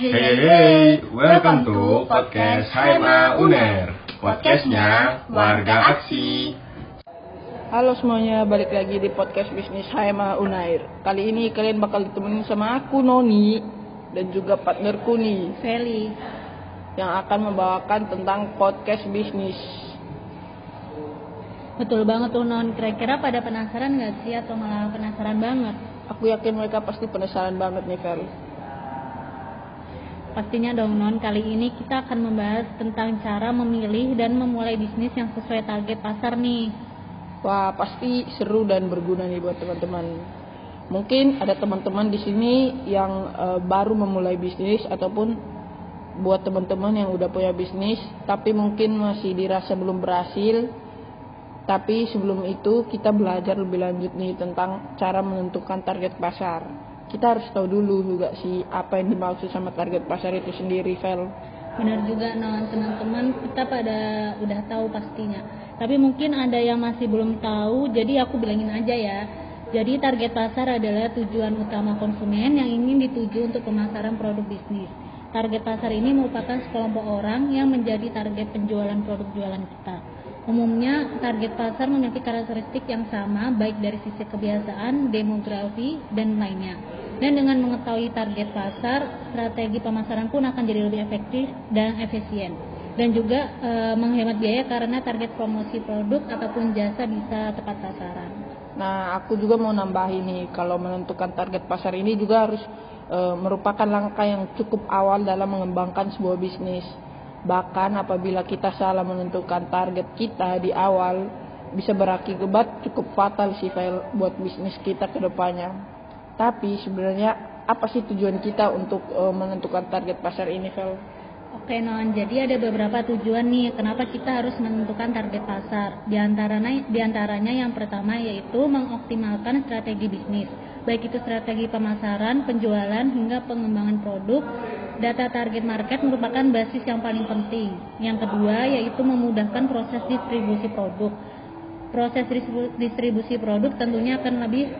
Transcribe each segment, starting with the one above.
Hey, hey, hey, welcome to podcast Haima Uner. Podcastnya Warga Aksi. Halo semuanya, balik lagi di podcast bisnis Haima Unair. Kali ini kalian bakal ditemenin sama aku Noni dan juga partnerku nih Feli. yang akan membawakan tentang podcast bisnis. Betul banget tuh Non. Kira-kira pada penasaran nggak sih atau malah penasaran banget? Aku yakin mereka pasti penasaran banget nih Fel. Pastinya dong Non, kali ini kita akan membahas tentang cara memilih dan memulai bisnis yang sesuai target pasar nih. Wah, pasti seru dan berguna nih buat teman-teman. Mungkin ada teman-teman di sini yang eh, baru memulai bisnis ataupun buat teman-teman yang udah punya bisnis tapi mungkin masih dirasa belum berhasil. Tapi sebelum itu kita belajar lebih lanjut nih tentang cara menentukan target pasar. Kita harus tahu dulu juga sih apa yang dimaksud sama target pasar itu sendiri, Vel. Benar juga Non, teman-teman kita pada udah tahu pastinya. Tapi mungkin ada yang masih belum tahu, jadi aku bilangin aja ya. Jadi target pasar adalah tujuan utama konsumen yang ingin dituju untuk pemasaran produk bisnis. Target pasar ini merupakan sekelompok orang yang menjadi target penjualan produk jualan kita. Umumnya, target pasar memiliki karakteristik yang sama baik dari sisi kebiasaan, demografi, dan lainnya. Dan dengan mengetahui target pasar, strategi pemasaran pun akan jadi lebih efektif dan efisien. Dan juga e, menghemat biaya karena target promosi produk ataupun jasa bisa tepat sasaran. Nah, aku juga mau nambahin nih, kalau menentukan target pasar ini juga harus e, merupakan langkah yang cukup awal dalam mengembangkan sebuah bisnis. Bahkan apabila kita salah menentukan target kita di awal, bisa berakibat cukup fatal sih buat bisnis kita ke depannya. Tapi sebenarnya apa sih tujuan kita untuk uh, menentukan target pasar ini, Vel? Oke non, jadi ada beberapa tujuan nih kenapa kita harus menentukan target pasar. Di antaranya, di antaranya yang pertama yaitu mengoptimalkan strategi bisnis, baik itu strategi pemasaran, penjualan hingga pengembangan produk. Data target market merupakan basis yang paling penting. Yang kedua yaitu memudahkan proses distribusi produk proses distribusi produk tentunya akan lebih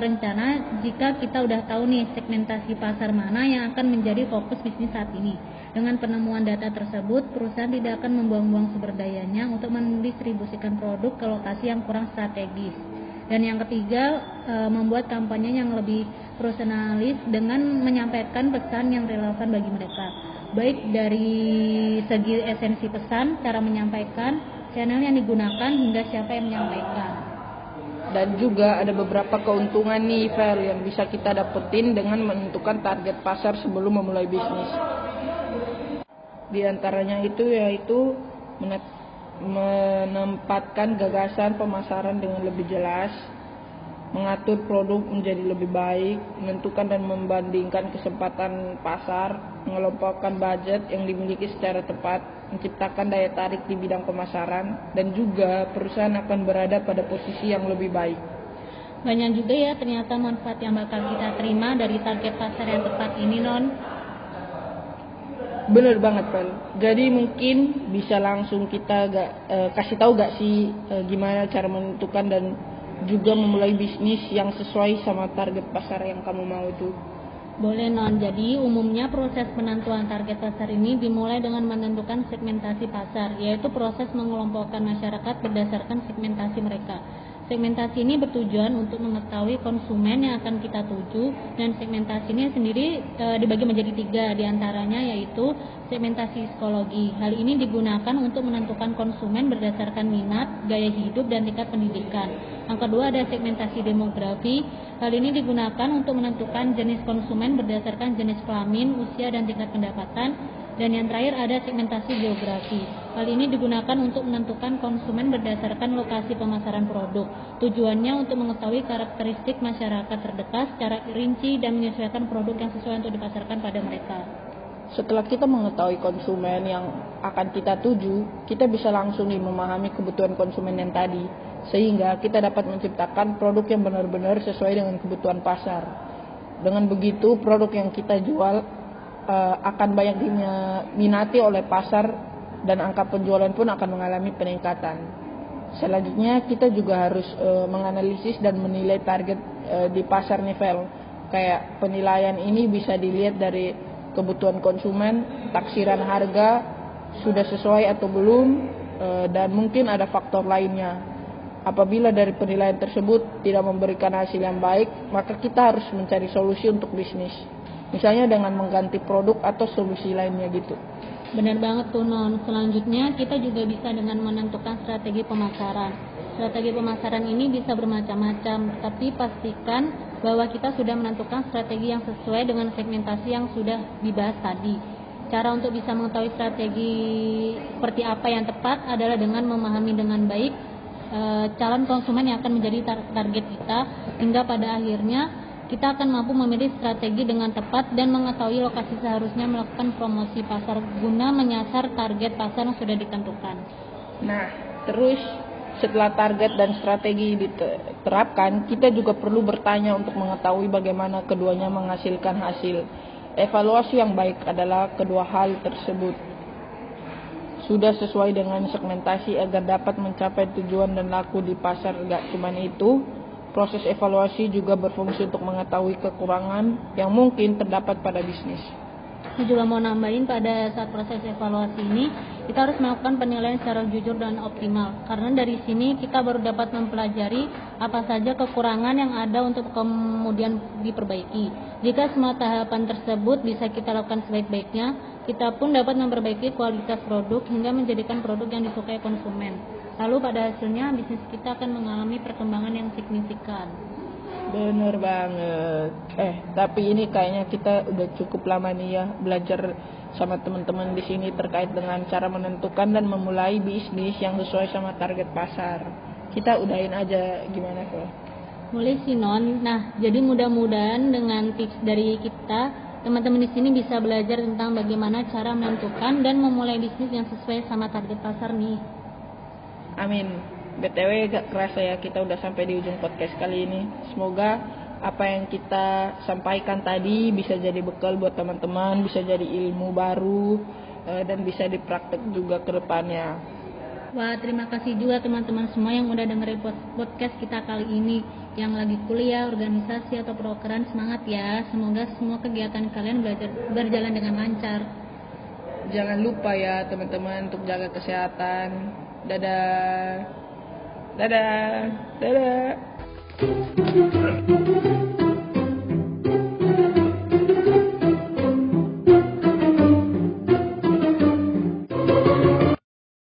rencana jika kita udah tahu nih segmentasi pasar mana yang akan menjadi fokus bisnis saat ini. Dengan penemuan data tersebut, perusahaan tidak akan membuang-buang sumber dayanya untuk mendistribusikan produk ke lokasi yang kurang strategis. Dan yang ketiga, e, membuat kampanye yang lebih personalis dengan menyampaikan pesan yang relevan bagi mereka. Baik dari segi esensi pesan, cara menyampaikan, channel yang digunakan hingga siapa yang menyampaikan. Dan juga ada beberapa keuntungan nih Fer yang bisa kita dapetin dengan menentukan target pasar sebelum memulai bisnis. Di antaranya itu yaitu menempatkan gagasan pemasaran dengan lebih jelas, mengatur produk menjadi lebih baik, menentukan dan membandingkan kesempatan pasar, mengelompokkan budget yang dimiliki secara tepat, menciptakan daya tarik di bidang pemasaran, dan juga perusahaan akan berada pada posisi yang lebih baik. Banyak juga ya ternyata manfaat yang bakal kita terima dari target pasar yang tepat ini, Non. Bener banget, Pel. Jadi mungkin bisa langsung kita gak, uh, kasih tahu gak sih uh, gimana cara menentukan dan juga memulai bisnis yang sesuai sama target pasar yang kamu mau itu? Boleh non, jadi umumnya proses penentuan target pasar ini dimulai dengan menentukan segmentasi pasar, yaitu proses mengelompokkan masyarakat berdasarkan segmentasi mereka. Segmentasi ini bertujuan untuk mengetahui konsumen yang akan kita tuju dan segmentasi ini sendiri e, dibagi menjadi tiga di antaranya yaitu segmentasi psikologi. Hal ini digunakan untuk menentukan konsumen berdasarkan minat, gaya hidup, dan tingkat pendidikan. Yang kedua ada segmentasi demografi. Hal ini digunakan untuk menentukan jenis konsumen berdasarkan jenis kelamin, usia, dan tingkat pendapatan. Dan yang terakhir ada segmentasi geografi. Hal ini digunakan untuk menentukan konsumen berdasarkan lokasi pemasaran produk. Tujuannya untuk mengetahui karakteristik masyarakat terdekat secara rinci dan menyesuaikan produk yang sesuai untuk dipasarkan pada mereka. Setelah kita mengetahui konsumen yang akan kita tuju, kita bisa langsung memahami kebutuhan konsumen yang tadi, sehingga kita dapat menciptakan produk yang benar-benar sesuai dengan kebutuhan pasar. Dengan begitu, produk yang kita jual uh, akan banyak diminati oleh pasar dan angka penjualan pun akan mengalami peningkatan. Selanjutnya kita juga harus uh, menganalisis dan menilai target uh, di pasar nivel. Kayak penilaian ini bisa dilihat dari kebutuhan konsumen, taksiran harga sudah sesuai atau belum, eh, dan mungkin ada faktor lainnya. Apabila dari penilaian tersebut tidak memberikan hasil yang baik, maka kita harus mencari solusi untuk bisnis. Misalnya dengan mengganti produk atau solusi lainnya gitu. Benar banget tuh Non. Selanjutnya kita juga bisa dengan menentukan strategi pemasaran. Strategi pemasaran ini bisa bermacam-macam, tapi pastikan bahwa kita sudah menentukan strategi yang sesuai dengan segmentasi yang sudah dibahas tadi. Cara untuk bisa mengetahui strategi seperti apa yang tepat adalah dengan memahami dengan baik e, calon konsumen yang akan menjadi target kita hingga pada akhirnya kita akan mampu memilih strategi dengan tepat dan mengetahui lokasi seharusnya melakukan promosi pasar guna menyasar target pasar yang sudah ditentukan. Nah, terus setelah target dan strategi diterapkan, kita juga perlu bertanya untuk mengetahui bagaimana keduanya menghasilkan hasil. Evaluasi yang baik adalah kedua hal tersebut sudah sesuai dengan segmentasi agar dapat mencapai tujuan dan laku di pasar. Gak cuma itu, Proses evaluasi juga berfungsi untuk mengetahui kekurangan yang mungkin terdapat pada bisnis. Saya juga mau nambahin pada saat proses evaluasi ini, kita harus melakukan penilaian secara jujur dan optimal. Karena dari sini kita baru dapat mempelajari apa saja kekurangan yang ada untuk kemudian diperbaiki. Jika semua tahapan tersebut bisa kita lakukan sebaik-baiknya, kita pun dapat memperbaiki kualitas produk hingga menjadikan produk yang disukai konsumen. Lalu pada hasilnya bisnis kita akan mengalami perkembangan yang signifikan. Bener banget. Eh, tapi ini kayaknya kita udah cukup lama nih ya belajar sama teman-teman di sini terkait dengan cara menentukan dan memulai bisnis yang sesuai sama target pasar. Kita udahin aja gimana kok? Mulai sih non. Nah, jadi mudah-mudahan dengan tips dari kita teman-teman di sini bisa belajar tentang bagaimana cara menentukan dan memulai bisnis yang sesuai sama target pasar nih. Amin. BTW gak kerasa ya kita udah sampai di ujung podcast kali ini. Semoga apa yang kita sampaikan tadi bisa jadi bekal buat teman-teman, bisa jadi ilmu baru eh, dan bisa dipraktek juga ke depannya. Wah, terima kasih juga teman-teman semua yang udah dengerin podcast kita kali ini. Yang lagi kuliah, organisasi atau prokeran semangat ya. Semoga semua kegiatan kalian belajar berjalan dengan lancar. Jangan lupa ya teman-teman untuk jaga kesehatan Dadah. Dadah. Dadah.